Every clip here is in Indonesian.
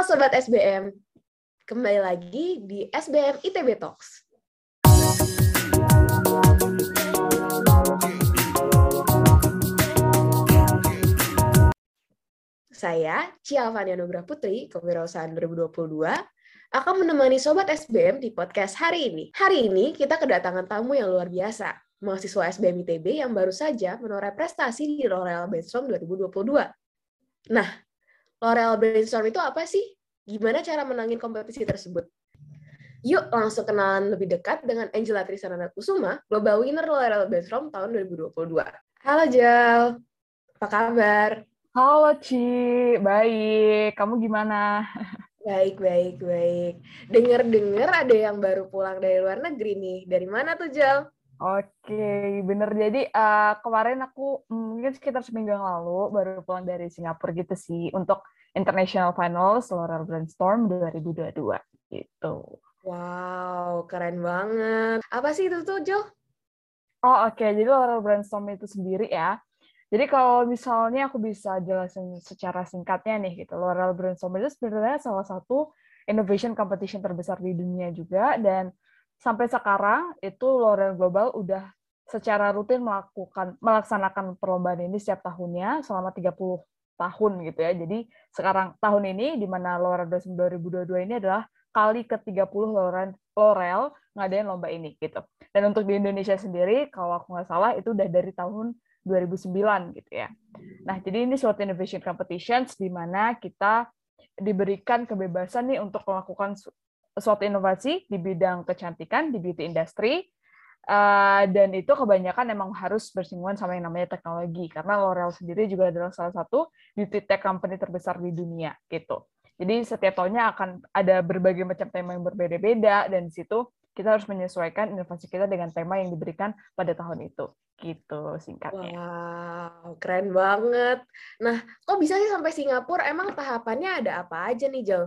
Halo Sobat SBM, kembali lagi di SBM ITB Talks. Saya, Cia Fania Nugra Putri, Kewirausahaan 2022, akan menemani Sobat SBM di podcast hari ini. Hari ini kita kedatangan tamu yang luar biasa, mahasiswa SBM ITB yang baru saja menoreh prestasi di L'Oreal Brainstorm 2022. Nah, L'Oreal Brainstorm itu apa sih? Gimana cara menangin kompetisi tersebut? Yuk langsung kenalan lebih dekat dengan Angela Trisana Kusuma, Global Winner L'Oreal Brainstorm tahun 2022. Halo Jel, apa kabar? Halo Ci, baik. Kamu gimana? Baik, baik, baik. Dengar-dengar ada yang baru pulang dari luar negeri nih. Dari mana tuh, Jel? Oke, bener. Jadi uh, kemarin aku mungkin sekitar seminggu yang lalu baru pulang dari Singapura gitu sih untuk International Finals L'Oreal Brainstorm 2022 gitu. Wow, keren banget. Apa sih itu tuh, Jo? Oh oke, okay. jadi L'Oreal Brainstorm itu sendiri ya, jadi kalau misalnya aku bisa jelasin secara singkatnya nih gitu, L'Oreal Brainstorm itu sebenarnya salah satu innovation competition terbesar di dunia juga dan sampai sekarang itu L'Oreal Global udah secara rutin melakukan melaksanakan perlombaan ini setiap tahunnya selama 30 tahun gitu ya. Jadi sekarang tahun ini di mana Brainstorm 2022 ini adalah kali ke-30 L'Oreal L'Oreal ngadain lomba ini gitu. Dan untuk di Indonesia sendiri kalau aku nggak salah itu udah dari tahun 2009 gitu ya. Nah, jadi ini suatu innovation competitions di mana kita diberikan kebebasan nih untuk melakukan suatu inovasi di bidang kecantikan di beauty industry. Uh, dan itu kebanyakan memang harus bersinggungan sama yang namanya teknologi karena L'Oreal sendiri juga adalah salah satu beauty tech company terbesar di dunia gitu. Jadi setiap tahunnya akan ada berbagai macam tema yang berbeda-beda dan di situ kita harus menyesuaikan inovasi kita dengan tema yang diberikan pada tahun itu gitu singkatnya. Wow, keren banget. Nah, kok bisa sih sampai Singapura? Emang tahapannya ada apa aja nih, Jo?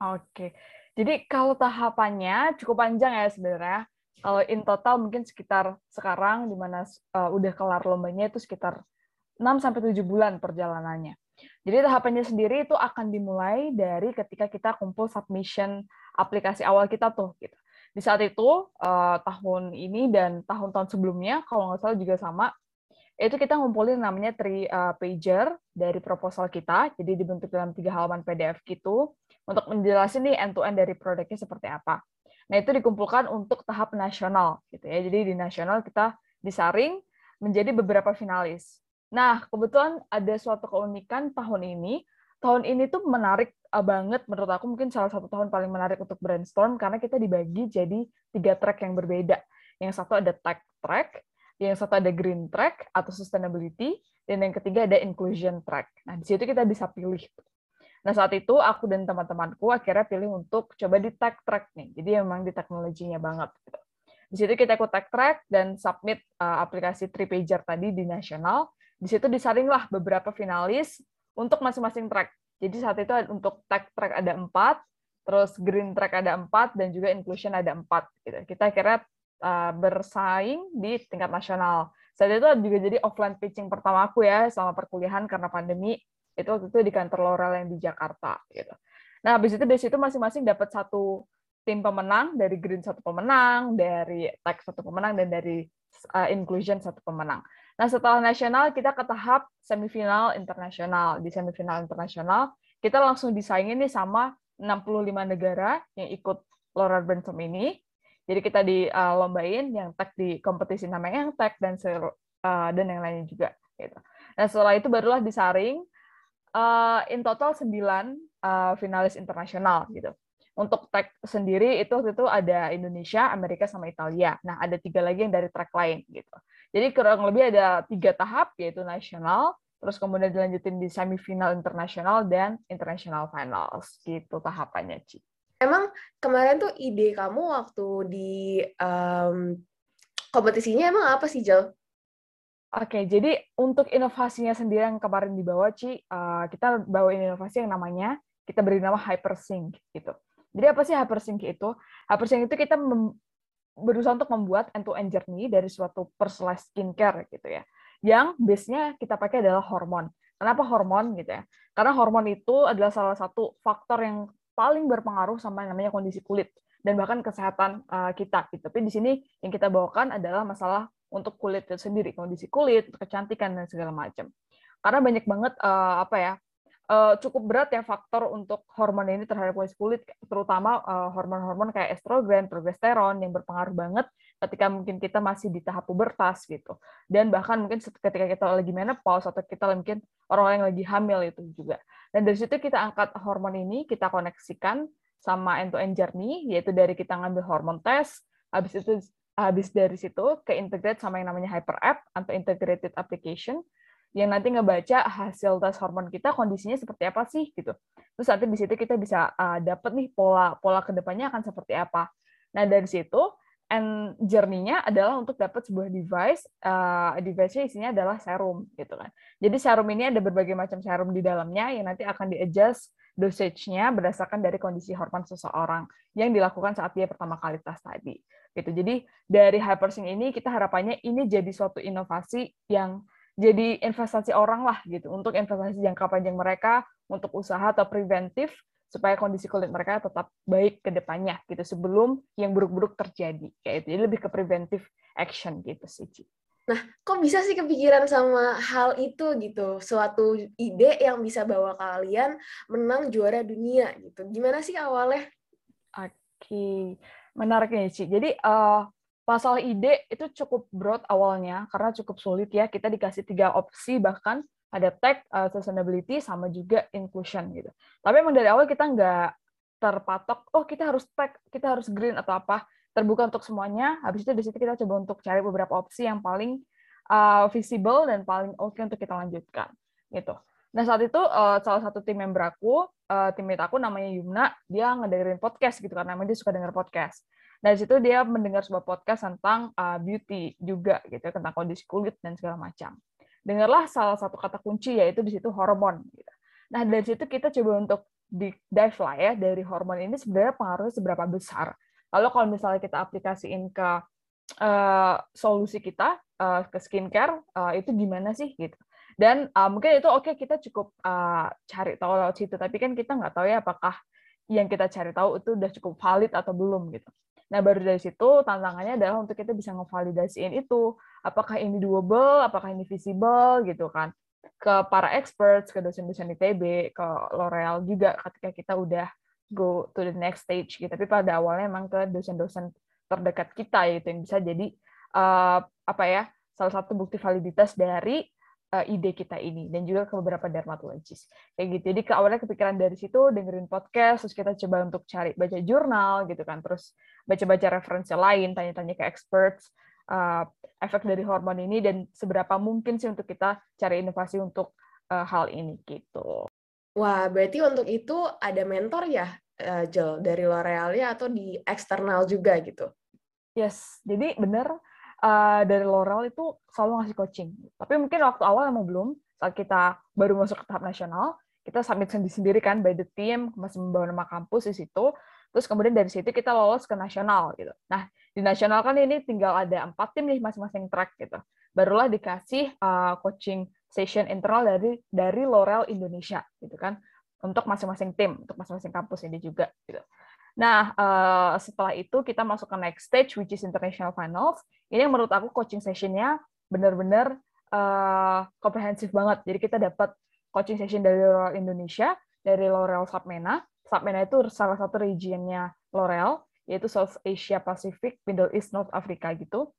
Oke. Jadi kalau tahapannya cukup panjang ya sebenarnya. Kalau in total mungkin sekitar sekarang di mana uh, udah kelar lombanya itu sekitar 6 sampai 7 bulan perjalanannya. Jadi tahapannya sendiri itu akan dimulai dari ketika kita kumpul submission aplikasi awal kita tuh gitu di saat itu uh, tahun ini dan tahun-tahun sebelumnya kalau nggak salah juga sama itu kita ngumpulin namanya three uh, pager dari proposal kita. Jadi dibentuk dalam tiga halaman PDF gitu. Untuk menjelasin nih end to end dari produknya seperti apa. Nah itu dikumpulkan untuk tahap nasional gitu ya. Jadi di nasional kita disaring menjadi beberapa finalis. Nah kebetulan ada suatu keunikan tahun ini. Tahun ini tuh menarik uh, banget menurut aku. Mungkin salah satu tahun paling menarik untuk brainstorm karena kita dibagi jadi tiga track yang berbeda. Yang satu ada tech track, yang satu ada green track atau sustainability, dan yang ketiga ada inclusion track. Nah, di situ kita bisa pilih. Nah, saat itu aku dan teman-temanku akhirnya pilih untuk coba di tech track nih. Jadi memang di teknologinya banget. Gitu. Di situ kita ikut tech track dan submit uh, aplikasi three pager tadi di nasional. Di situ disaringlah beberapa finalis untuk masing-masing track. Jadi saat itu untuk tech track ada empat, terus green track ada empat, dan juga inclusion ada empat. Gitu. Kita kira uh, bersaing di tingkat nasional. Saat itu juga jadi offline pitching pertama aku ya selama perkuliahan karena pandemi. Itu waktu itu di kantor L'Oreal yang di Jakarta. Gitu. Nah, habis itu dari situ masing-masing dapat satu tim pemenang, dari green satu pemenang, dari tech satu pemenang, dan dari uh, inclusion satu pemenang. Nah, setelah nasional kita ke tahap semifinal internasional. Di semifinal internasional kita langsung disaingin nih sama 65 negara yang ikut L'Oreal Brainstorm ini. Jadi kita dilombain yang tag di kompetisi namanya yang tag dan uh, dan yang lainnya juga gitu. Nah, setelah itu barulah disaring uh, in total 9 uh, finalis internasional gitu. Untuk tag sendiri itu waktu itu ada Indonesia, Amerika sama Italia. Nah, ada tiga lagi yang dari track lain gitu. Jadi kurang lebih ada tiga tahap, yaitu nasional, terus kemudian dilanjutin di semifinal internasional dan international finals. Gitu tahapannya, Ci. Emang kemarin tuh ide kamu waktu di um, kompetisinya emang apa sih, Jel? Oke, jadi untuk inovasinya sendiri yang kemarin dibawa, Ci, uh, kita bawa inovasi yang namanya, kita beri nama Hypersync, gitu. Jadi apa sih Hypersync itu? Hypersync itu kita berusaha untuk membuat end-to-end journey dari suatu personalized skincare gitu ya. Yang base-nya kita pakai adalah hormon. Kenapa hormon gitu ya? Karena hormon itu adalah salah satu faktor yang paling berpengaruh sama yang namanya kondisi kulit dan bahkan kesehatan uh, kita. Gitu. Tapi di sini yang kita bawakan adalah masalah untuk kulit itu sendiri, kondisi kulit, kecantikan dan segala macam. Karena banyak banget uh, apa ya uh, cukup berat ya faktor untuk hormon ini terhadap kulit kulit, terutama hormon-hormon uh, kayak estrogen, progesteron yang berpengaruh banget ketika mungkin kita masih di tahap pubertas gitu. Dan bahkan mungkin ketika kita lagi menopause atau kita mungkin orang-orang yang lagi hamil itu juga. Dan dari situ kita angkat hormon ini, kita koneksikan sama end-to-end journey, yaitu dari kita ngambil hormon test, habis itu habis dari situ ke integrate sama yang namanya hyper app atau integrated application yang nanti ngebaca hasil tes hormon kita kondisinya seperti apa sih gitu. Terus nanti di situ kita bisa uh, dapat nih pola pola ke depannya akan seperti apa. Nah dari situ and journey-nya adalah untuk dapat sebuah device, uh, device-nya isinya adalah serum gitu kan. Jadi serum ini ada berbagai macam serum di dalamnya yang nanti akan di-adjust dosage-nya berdasarkan dari kondisi hormon seseorang yang dilakukan saat dia pertama kali tes tadi. Gitu. Jadi dari Hypersync ini kita harapannya ini jadi suatu inovasi yang jadi investasi orang lah gitu untuk investasi jangka panjang mereka untuk usaha atau preventif supaya kondisi kulit mereka tetap baik ke depannya gitu sebelum yang buruk-buruk terjadi kayak itu jadi lebih ke preventive action gitu sih Ci. Nah, kok bisa sih kepikiran sama hal itu gitu? Suatu ide yang bisa bawa kalian menang juara dunia gitu. Gimana sih awalnya? Oke, menarik nih, Ci. Jadi, uh, masalah ide itu cukup broad awalnya, karena cukup sulit ya. Kita dikasih tiga opsi bahkan ada tech, uh, sustainability, sama juga inclusion gitu. Tapi emang dari awal kita nggak terpatok, oh kita harus tech, kita harus green atau apa. Terbuka untuk semuanya. Habis itu di situ kita coba untuk cari beberapa opsi yang paling uh, visible dan paling oke okay untuk kita lanjutkan gitu. Nah saat itu uh, salah satu tim member aku, uh, teammate aku namanya Yumna, dia ngedengerin podcast gitu karena memang dia suka denger podcast. Dari situ dia mendengar sebuah podcast tentang uh, beauty juga gitu tentang kondisi kulit dan segala macam dengarlah salah satu kata kunci yaitu di situ hormon. Gitu. Nah dari situ kita coba untuk di dive lah ya dari hormon ini sebenarnya pengaruhnya seberapa besar. Lalu kalau misalnya kita aplikasiin ke uh, solusi kita uh, ke skincare uh, itu gimana sih gitu. Dan uh, mungkin itu oke okay, kita cukup uh, cari tahu lewat situ, tapi kan kita nggak tahu ya apakah yang kita cari tahu itu udah cukup valid atau belum gitu. Nah, baru dari situ tantangannya adalah untuk kita bisa ngevalidasiin itu, apakah ini doable, apakah ini visible gitu kan. Ke para experts, ke dosen-dosen ITB, ke L'Oreal juga ketika kita udah go to the next stage gitu. Tapi pada awalnya emang ke dosen-dosen terdekat kita itu yang bisa jadi uh, apa ya salah satu bukti validitas dari uh, ide kita ini dan juga ke beberapa dermatologis. Kayak gitu. Jadi ke awalnya kepikiran dari situ dengerin podcast terus kita coba untuk cari baca jurnal gitu kan. Terus baca-baca referensi lain tanya-tanya ke experts uh, efek dari hormon ini dan seberapa mungkin sih untuk kita cari inovasi untuk uh, hal ini gitu. Wah berarti untuk itu ada mentor ya uh, Jel? Dari L'Oreal ya atau di eksternal juga gitu? Yes. Jadi bener uh, dari L'Oreal itu selalu ngasih coaching. Tapi mungkin waktu awal emang belum, saat kita baru masuk ke tahap nasional, kita submit sendiri-sendiri kan by the team, masih membawa nama kampus di situ. Terus kemudian dari situ kita lolos ke nasional gitu. Nah, di nasional kan ini tinggal ada empat tim nih masing-masing track gitu. Barulah dikasih uh, coaching session internal dari dari L'Oreal Indonesia gitu kan untuk masing-masing tim, untuk masing-masing kampus ini juga gitu. Nah, uh, setelah itu kita masuk ke next stage, which is international finals. Ini yang menurut aku coaching sessionnya benar-benar uh, komprehensif banget. Jadi kita dapat coaching session dari L'Oreal Indonesia, dari L'Oreal Submena. Submena itu salah satu regionnya L'Oreal, yaitu South Asia Pacific, Middle East, North Africa gitu.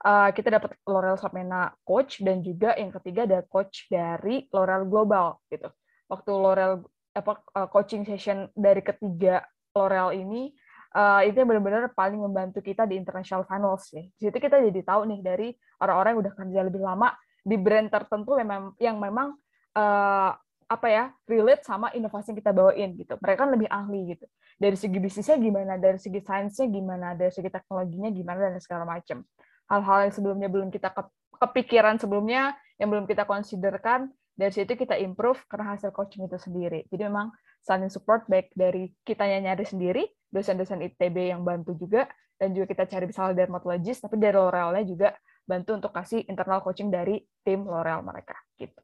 Uh, kita dapat L'Oreal Submena coach dan juga yang ketiga ada coach dari L'Oreal Global gitu. Waktu L'Oreal apa coaching session dari ketiga L'Oreal ini uh, itu benar-benar paling membantu kita di international finals sih. Di situ kita jadi tahu nih dari orang-orang yang udah kerja lebih lama di brand tertentu memang yang memang uh, apa ya relate sama inovasi yang kita bawain gitu. Mereka kan lebih ahli gitu. Dari segi bisnisnya gimana, dari segi sainsnya gimana, dari segi teknologinya gimana dan segala macam. Hal-hal yang sebelumnya belum kita kepikiran sebelumnya yang belum kita considerkan dari situ kita improve karena hasil coaching itu sendiri. Jadi memang saling support baik dari kita nyari sendiri, dosen-dosen ITB yang bantu juga, dan juga kita cari misalnya dermatologis, tapi dari L'Oreal-nya juga bantu untuk kasih internal coaching dari tim L'Oreal mereka. gitu.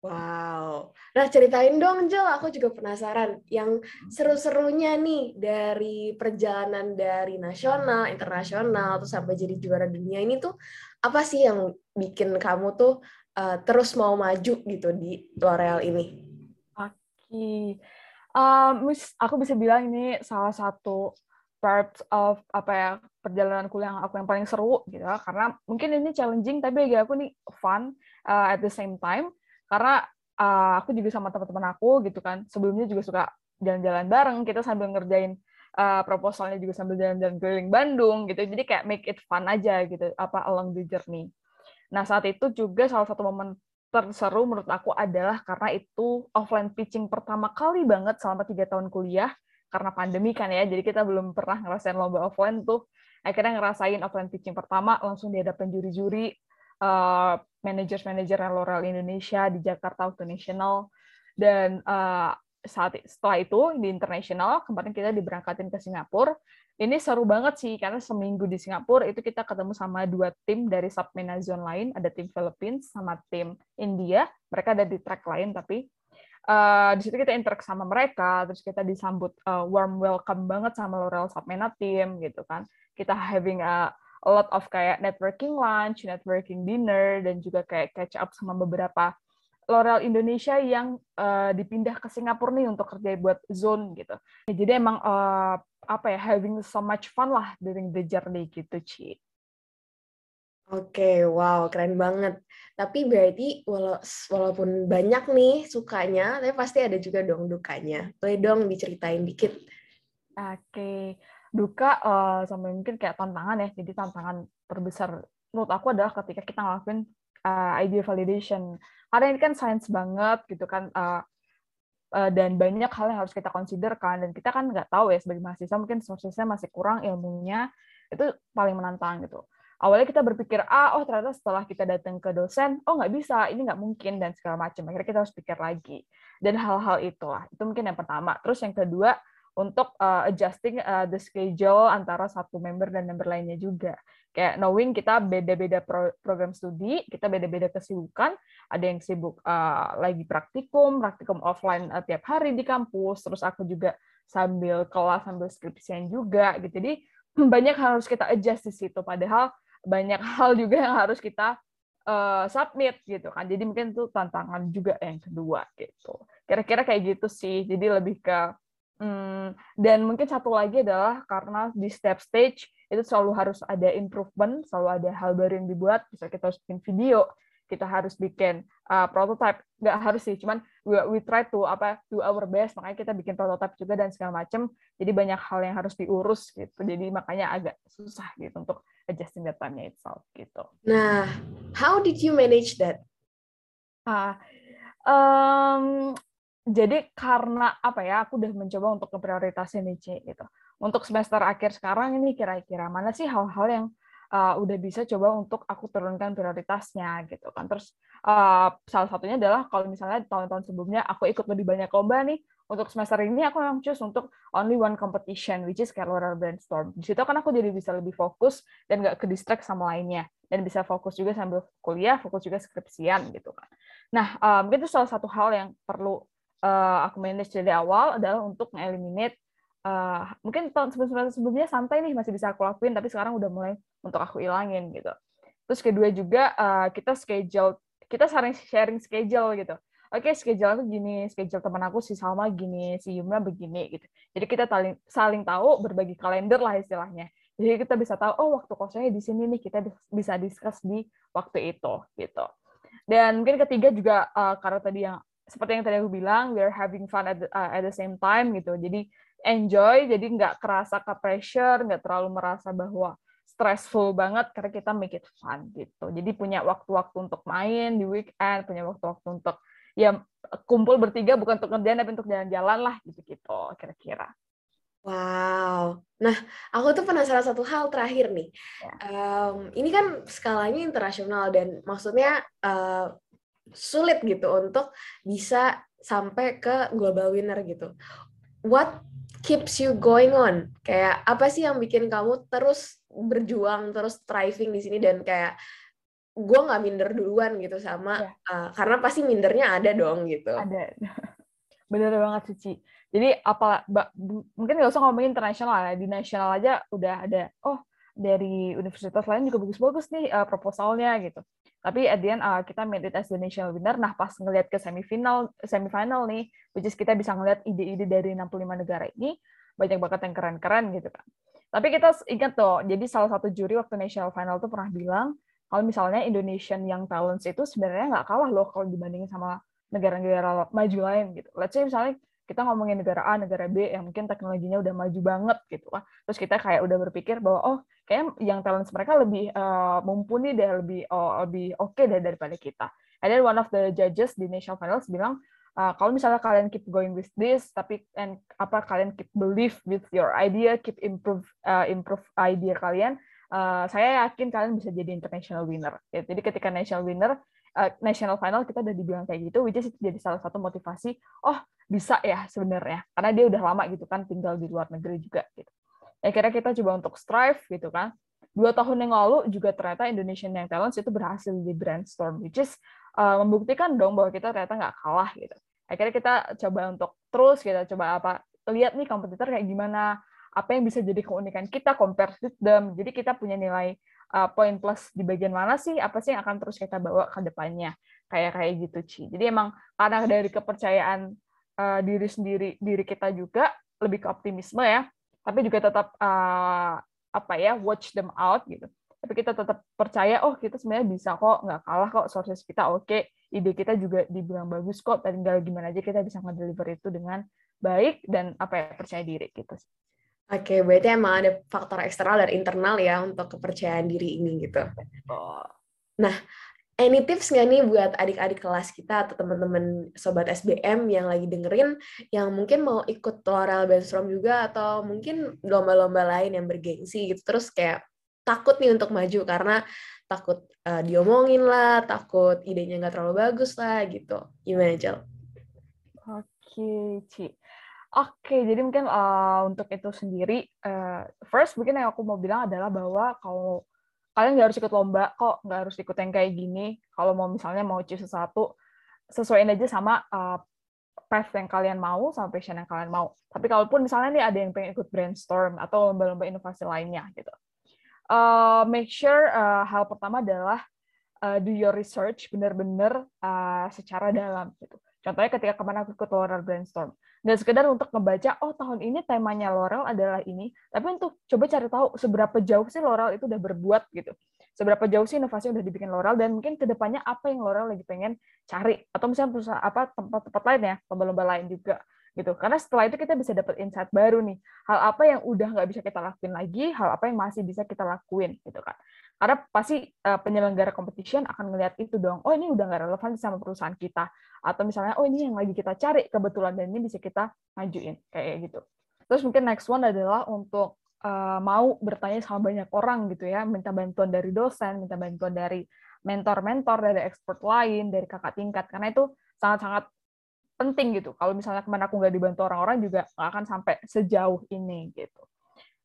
Wow. Nah, ceritain dong, Jel. Aku juga penasaran. Yang seru-serunya nih dari perjalanan dari nasional, internasional, terus sampai jadi juara dunia ini tuh apa sih yang bikin kamu tuh uh, terus mau maju gitu di L'Oreal ini? Oke. Okay. Um, aku bisa bilang ini salah satu part of apa ya perjalanan kuliah aku yang paling seru gitu ya. karena mungkin ini challenging tapi bagi aku nih fun uh, at the same time karena uh, aku juga sama teman-teman aku gitu kan sebelumnya juga suka jalan-jalan bareng kita sambil ngerjain uh, proposalnya juga sambil jalan-jalan keliling Bandung gitu jadi kayak make it fun aja gitu apa along the journey nah saat itu juga salah satu momen terseru menurut aku adalah karena itu offline pitching pertama kali banget selama tiga tahun kuliah karena pandemi kan ya. Jadi kita belum pernah ngerasain lomba offline tuh. Akhirnya ngerasain offline pitching pertama langsung di hadapan juri-juri uh, manajer-manajer L'Oreal Indonesia di Jakarta waktu national. Dan uh, saat setelah itu di internasional kemarin kita diberangkatin ke Singapura ini seru banget sih karena seminggu di Singapura itu kita ketemu sama dua tim dari submenazon lain. Ada tim Philippines sama tim India. Mereka ada di track lain tapi uh, di situ kita interaksi sama mereka terus kita disambut uh, warm welcome banget sama L'Oreal submena team gitu kan. Kita having a a lot of kayak networking lunch, networking dinner, dan juga kayak catch up sama beberapa L'Oreal Indonesia yang uh, dipindah ke Singapura nih untuk kerja buat zone gitu. Ya, jadi emang uh, apa ya having so much fun lah during the journey gitu, Ci. Oke, okay, wow, keren banget. Tapi berarti wala walaupun banyak nih sukanya, tapi pasti ada juga dong dukanya. Boleh dong diceritain dikit. Oke. Okay duka uh, sampai mungkin kayak tantangan ya jadi tantangan terbesar menurut aku adalah ketika kita ngelakuin uh, idea validation. Karena ini kan sains banget gitu kan uh, uh, dan banyak hal yang harus kita consider kan dan kita kan nggak tahu ya sebagai mahasiswa mungkin sourcesnya masih kurang ilmunya itu paling menantang gitu. Awalnya kita berpikir ah oh ternyata setelah kita datang ke dosen oh nggak bisa ini nggak mungkin dan segala macam. Akhirnya kita harus pikir lagi. Dan hal-hal itulah itu mungkin yang pertama. Terus yang kedua untuk uh, adjusting uh, the schedule antara satu member dan member lainnya juga. Kayak knowing kita beda-beda pro program studi, kita beda-beda kesibukan. Ada yang sibuk uh, lagi praktikum, praktikum offline uh, tiap hari di kampus. Terus aku juga sambil kelas, sambil skripsian juga. gitu. Jadi banyak harus kita adjust di situ. Padahal banyak hal juga yang harus kita uh, submit gitu kan. Jadi mungkin itu tantangan juga yang kedua gitu. Kira-kira kayak gitu sih. Jadi lebih ke Hmm, dan mungkin satu lagi adalah karena di step stage itu selalu harus ada improvement, selalu ada hal baru yang dibuat. Bisa kita harus bikin video, kita harus bikin uh, prototype. Nggak harus sih, cuman we, we try to apa do our best. Makanya kita bikin prototype juga dan segala macam. Jadi banyak hal yang harus diurus gitu. Jadi makanya agak susah gitu untuk adjusting the time itself gitu. Nah, how did you manage that? Uh, um, jadi karena apa ya aku udah mencoba untuk memprioritaskan nih C gitu untuk semester akhir sekarang ini kira-kira mana sih hal-hal yang uh, udah bisa coba untuk aku turunkan prioritasnya gitu kan. Terus uh, salah satunya adalah kalau misalnya tahun-tahun sebelumnya aku ikut lebih banyak lomba nih untuk semester ini aku memang choose untuk only one competition which is Carolina Brainstorm. Di situ kan aku jadi bisa lebih fokus dan nggak ke distract sama lainnya. Dan bisa fokus juga sambil kuliah fokus juga skripsian gitu kan. Nah um, itu salah satu hal yang perlu uh, aku manage dari awal adalah untuk mengeliminate uh, mungkin tahun sebelum sebelumnya santai nih masih bisa aku lakuin tapi sekarang udah mulai untuk aku ilangin gitu. Terus kedua juga uh, kita schedule kita sering sharing schedule gitu. Oke okay, schedule aku gini schedule teman aku si Salma gini si Yumna begini gitu. Jadi kita saling saling tahu berbagi kalender lah istilahnya. Jadi kita bisa tahu oh waktu kosongnya di sini nih kita bisa discuss di waktu itu gitu. Dan mungkin ketiga juga uh, karena tadi yang seperti yang tadi aku bilang, we are having fun at the, uh, at the same time gitu. Jadi enjoy, jadi nggak kerasa ke pressure, nggak terlalu merasa bahwa stressful banget karena kita make it fun gitu. Jadi punya waktu-waktu untuk main di weekend, punya waktu-waktu untuk ya kumpul bertiga bukan untuk ngerjain tapi untuk jalan-jalan lah gitu-gitu kira-kira. Wow. Nah, aku tuh penasaran satu hal terakhir nih. Ya. Um, ini kan skalanya internasional dan maksudnya uh, sulit gitu untuk bisa sampai ke global winner gitu. What keeps you going on? Kayak apa sih yang bikin kamu terus berjuang, terus thriving di sini dan kayak gue nggak minder duluan gitu sama yeah. Iya. uh, karena pasti mindernya ada dong gitu ada bener banget Cici jadi apa mungkin nggak usah ngomongin internasional ya di nasional aja udah ada oh dari universitas lain juga bagus-bagus nih uh, proposalnya gitu tapi at the end uh, kita made it as the national winner nah pas ngelihat ke semifinal semifinal nih which is kita bisa ngelihat ide-ide dari 65 negara ini banyak banget yang keren-keren gitu kan tapi kita ingat tuh jadi salah satu juri waktu national final tuh pernah bilang kalau misalnya Indonesian Young Talents itu sebenarnya nggak kalah loh kalau dibandingin sama negara-negara maju lain gitu. Let's say misalnya kita ngomongin negara A, negara B yang mungkin teknologinya udah maju banget gitu kan. Terus kita kayak udah berpikir bahwa oh kayak yang talents mereka lebih uh, mumpuni deh, lebih oh, lebih oke okay daripada kita. And then one of the judges di national finals bilang uh, kalau misalnya kalian keep going with this, tapi and apa kalian keep believe with your idea, keep improve uh, improve idea kalian, uh, saya yakin kalian bisa jadi international winner. Ya, jadi ketika national winner, uh, national final kita udah dibilang kayak gitu, which is jadi salah satu motivasi. Oh bisa ya sebenarnya, karena dia udah lama gitu kan tinggal di luar negeri juga. Gitu. Akhirnya kita coba untuk strive gitu kan. Dua tahun yang lalu juga ternyata Indonesian Young Talents itu berhasil di brainstorm, which is uh, membuktikan dong bahwa kita ternyata nggak kalah gitu. Akhirnya kita coba untuk terus kita coba apa lihat nih kompetitor kayak gimana apa yang bisa jadi keunikan kita compare with them. Jadi kita punya nilai uh, poin plus di bagian mana sih? Apa sih yang akan terus kita bawa ke depannya? Kayak kayak gitu, Ci. Jadi emang karena dari kepercayaan uh, diri sendiri diri kita juga lebih ke optimisme ya, tapi juga tetap uh, apa ya watch them out gitu. Tapi kita tetap percaya, oh kita sebenarnya bisa kok, nggak kalah kok, sources kita oke, okay. ide kita juga dibilang bagus kok, tinggal gimana aja kita bisa ngedeliver itu dengan baik dan apa ya percaya diri gitu. Oke, berarti emang ada faktor eksternal dan internal ya untuk kepercayaan diri ini gitu. Nah, any tips nggak nih buat adik-adik kelas kita atau teman-teman sobat SBM yang lagi dengerin yang mungkin mau ikut Laurel Brainstorm juga atau mungkin lomba-lomba lain yang bergengsi gitu terus kayak takut nih untuk maju karena takut uh, diomongin lah, takut idenya nggak terlalu bagus lah gitu. Gimana, Jel? Oke, Ci. Oke, jadi mungkin uh, untuk itu sendiri, uh, first mungkin yang aku mau bilang adalah bahwa kalau kalian nggak harus ikut lomba kok, nggak harus ikut yang kayak gini. Kalau mau misalnya mau choose sesuatu, sesuaiin aja sama uh, path yang kalian mau, sama passion yang kalian mau. Tapi kalaupun misalnya nih ada yang pengen ikut brainstorm atau lomba-lomba inovasi lainnya gitu, uh, make sure uh, hal pertama adalah uh, do your research benar-benar uh, secara dalam gitu. Contohnya ketika ke mana aku ikut Laurel Brainstorm. Nggak sekedar untuk ngebaca, oh tahun ini temanya Laurel adalah ini, tapi untuk coba cari tahu seberapa jauh sih Laurel itu udah berbuat gitu. Seberapa jauh sih inovasi udah dibikin Laurel, dan mungkin ke depannya apa yang Laurel lagi pengen cari. Atau misalnya perusahaan apa tempat-tempat lain ya, lomba-lomba lain juga gitu. Karena setelah itu kita bisa dapat insight baru nih. Hal apa yang udah nggak bisa kita lakuin lagi, hal apa yang masih bisa kita lakuin gitu kan. Karena pasti uh, penyelenggara competition akan melihat itu dong. Oh ini udah nggak relevan sama perusahaan kita. Atau misalnya oh ini yang lagi kita cari kebetulan dan ini bisa kita majuin kayak gitu. Terus mungkin next one adalah untuk uh, mau bertanya sama banyak orang gitu ya, minta bantuan dari dosen, minta bantuan dari mentor-mentor, dari expert lain, dari kakak tingkat. Karena itu sangat-sangat penting gitu. Kalau misalnya ke mana aku nggak dibantu orang-orang juga nggak akan sampai sejauh ini gitu.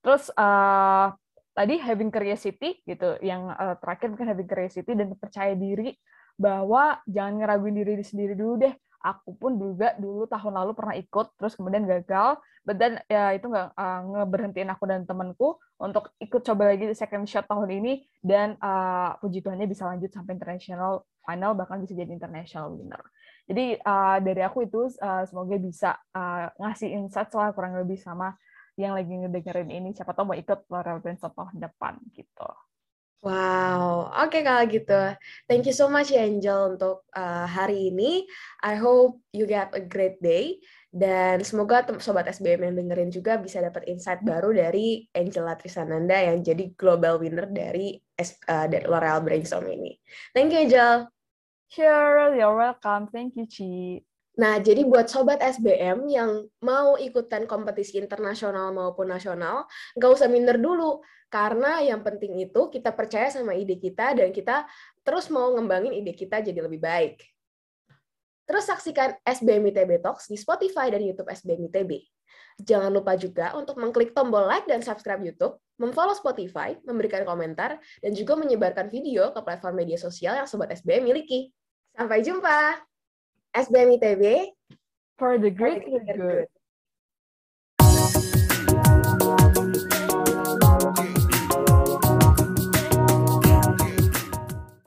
Terus uh, tadi having curiosity gitu yang uh, terakhir mungkin having curiosity dan percaya diri bahwa jangan ngeraguin diri sendiri dulu deh aku pun juga dulu tahun lalu pernah ikut terus kemudian gagal. But then ya itu nggak uh, ngeberhentiin aku dan temanku untuk ikut coba lagi di second shot tahun ini. Dan uh, puji Tuhannya bisa lanjut sampai international final bahkan bisa jadi international winner. Jadi uh, dari aku itu uh, semoga bisa uh, ngasih insight lah kurang lebih sama yang lagi ngedengerin ini. Siapa tahu mau ikut Laurel Brainstorm tahun depan gitu. Wow, oke okay, kalau gitu. Thank you so much Angel untuk uh, hari ini. I hope you get a great day dan semoga sobat SBM yang dengerin juga bisa dapat insight baru dari Angela Trisananda yang jadi global winner dari uh, dari L'Oreal Brainstorm ini. Thank you Angel. Sure, you're welcome. Thank you Ci. Nah, jadi buat sobat SBM yang mau ikutan kompetisi internasional maupun nasional, nggak usah minder dulu. Karena yang penting itu kita percaya sama ide kita dan kita terus mau ngembangin ide kita jadi lebih baik. Terus saksikan SBM ITB Talks di Spotify dan YouTube SBM ITB. Jangan lupa juga untuk mengklik tombol like dan subscribe YouTube, memfollow Spotify, memberikan komentar, dan juga menyebarkan video ke platform media sosial yang Sobat SBM miliki. Sampai jumpa! SBM ITB for the great, good. good.